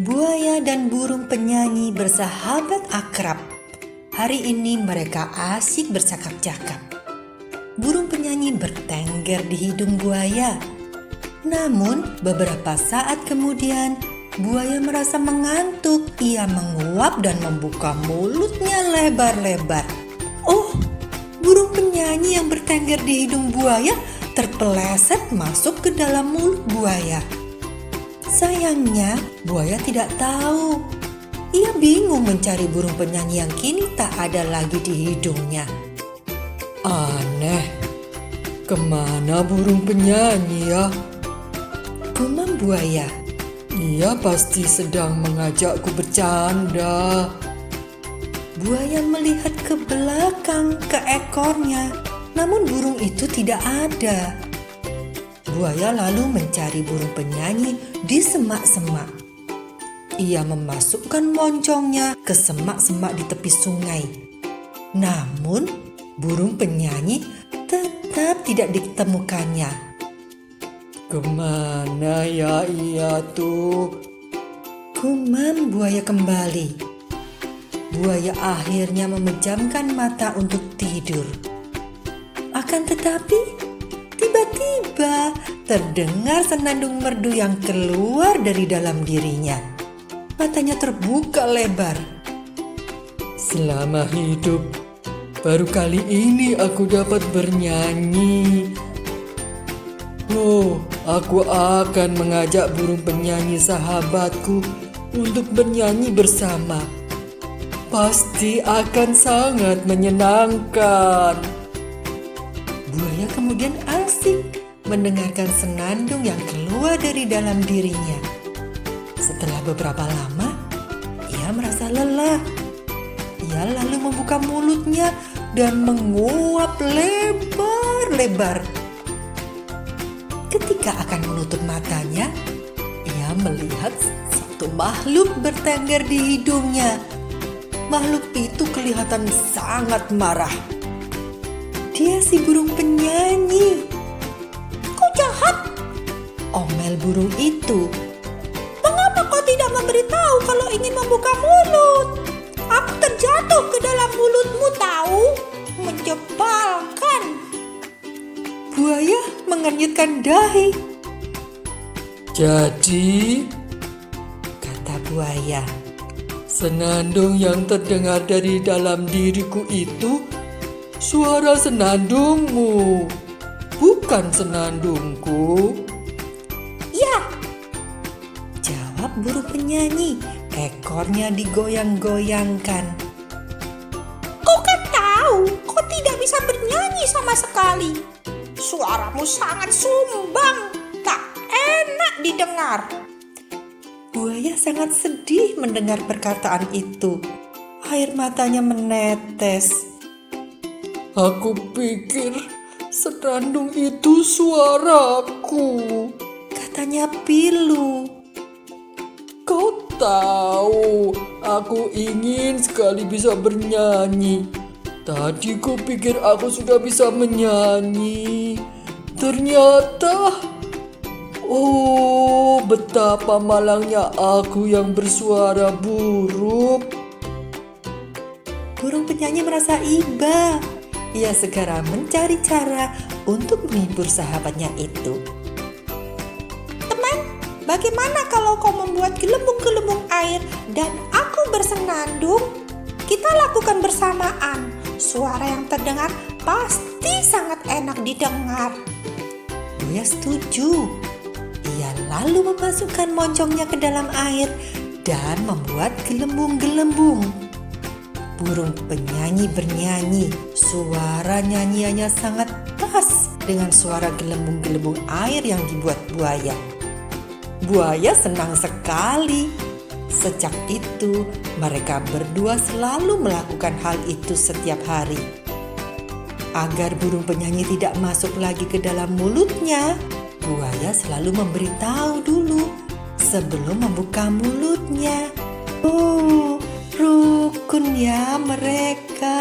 Buaya dan burung penyanyi bersahabat akrab. Hari ini mereka asik bercakap-cakap. Burung penyanyi bertengger di hidung buaya. Namun, beberapa saat kemudian, buaya merasa mengantuk. Ia menguap dan membuka mulutnya lebar-lebar. Oh, burung penyanyi yang bertengger di hidung buaya terpeleset masuk ke dalam mulut buaya. Sayangnya, buaya tidak tahu. Ia bingung mencari burung penyanyi yang kini tak ada lagi di hidungnya. Aneh, ke mana burung penyanyi ya? Gumam buaya. Ia pasti sedang mengajakku bercanda. Buaya melihat ke belakang ke ekornya, namun burung itu tidak ada. Buaya lalu mencari burung penyanyi di semak-semak. Ia memasukkan moncongnya ke semak-semak di tepi sungai. Namun, burung penyanyi tetap tidak ditemukannya. Ke mana ya ia tuh? Gumam buaya kembali. Buaya akhirnya memejamkan mata untuk tidur. Akan tetapi, tiba-tiba terdengar senandung merdu yang keluar dari dalam dirinya. Matanya terbuka lebar. Selama hidup, baru kali ini aku dapat bernyanyi. Oh, aku akan mengajak burung penyanyi sahabatku untuk bernyanyi bersama. Pasti akan sangat menyenangkan. Buaya kemudian asik mendengarkan senandung yang keluar dari dalam dirinya. Setelah beberapa lama, ia merasa lelah. Ia lalu membuka mulutnya dan menguap lebar-lebar. Ketika akan menutup matanya, ia melihat satu makhluk bertengger di hidungnya. Makhluk itu kelihatan sangat marah. Dia si burung penyanyi. Kau jahat, omel burung itu. Mengapa kau tidak memberitahu kalau ingin membuka mulut? Aku terjatuh ke dalam mulutmu tahu? Menjebalkan. Buaya mengenyitkan dahi. Jadi, Kata buaya. senandung yang terdengar dari dalam diriku itu suara senandungmu, bukan senandungku. Ya, jawab burung penyanyi. Ekornya digoyang-goyangkan. Kau kan tahu, kau tidak bisa bernyanyi sama sekali. Suaramu sangat sumbang, tak enak didengar. Buaya sangat sedih mendengar perkataan itu. Air matanya menetes. Aku pikir senandung itu suaraku. Katanya pilu. Kau tahu, aku ingin sekali bisa bernyanyi. Tadi ku pikir aku sudah bisa menyanyi. Ternyata, oh betapa malangnya aku yang bersuara buruk. Burung penyanyi merasa iba. Ia segera mencari cara untuk menghibur sahabatnya itu. Teman, bagaimana kalau kau membuat gelembung-gelembung air dan aku bersenandung? Kita lakukan bersamaan. Suara yang terdengar pasti sangat enak didengar. Buya setuju. Ia lalu memasukkan moncongnya ke dalam air dan membuat gelembung-gelembung. Burung penyanyi bernyanyi. Suara nyanyiannya sangat pas dengan suara gelembung-gelembung air yang dibuat buaya. Buaya senang sekali. Sejak itu, mereka berdua selalu melakukan hal itu setiap hari. Agar burung penyanyi tidak masuk lagi ke dalam mulutnya, buaya selalu memberitahu dulu sebelum membuka mulutnya. Oh, rukun ya mereka.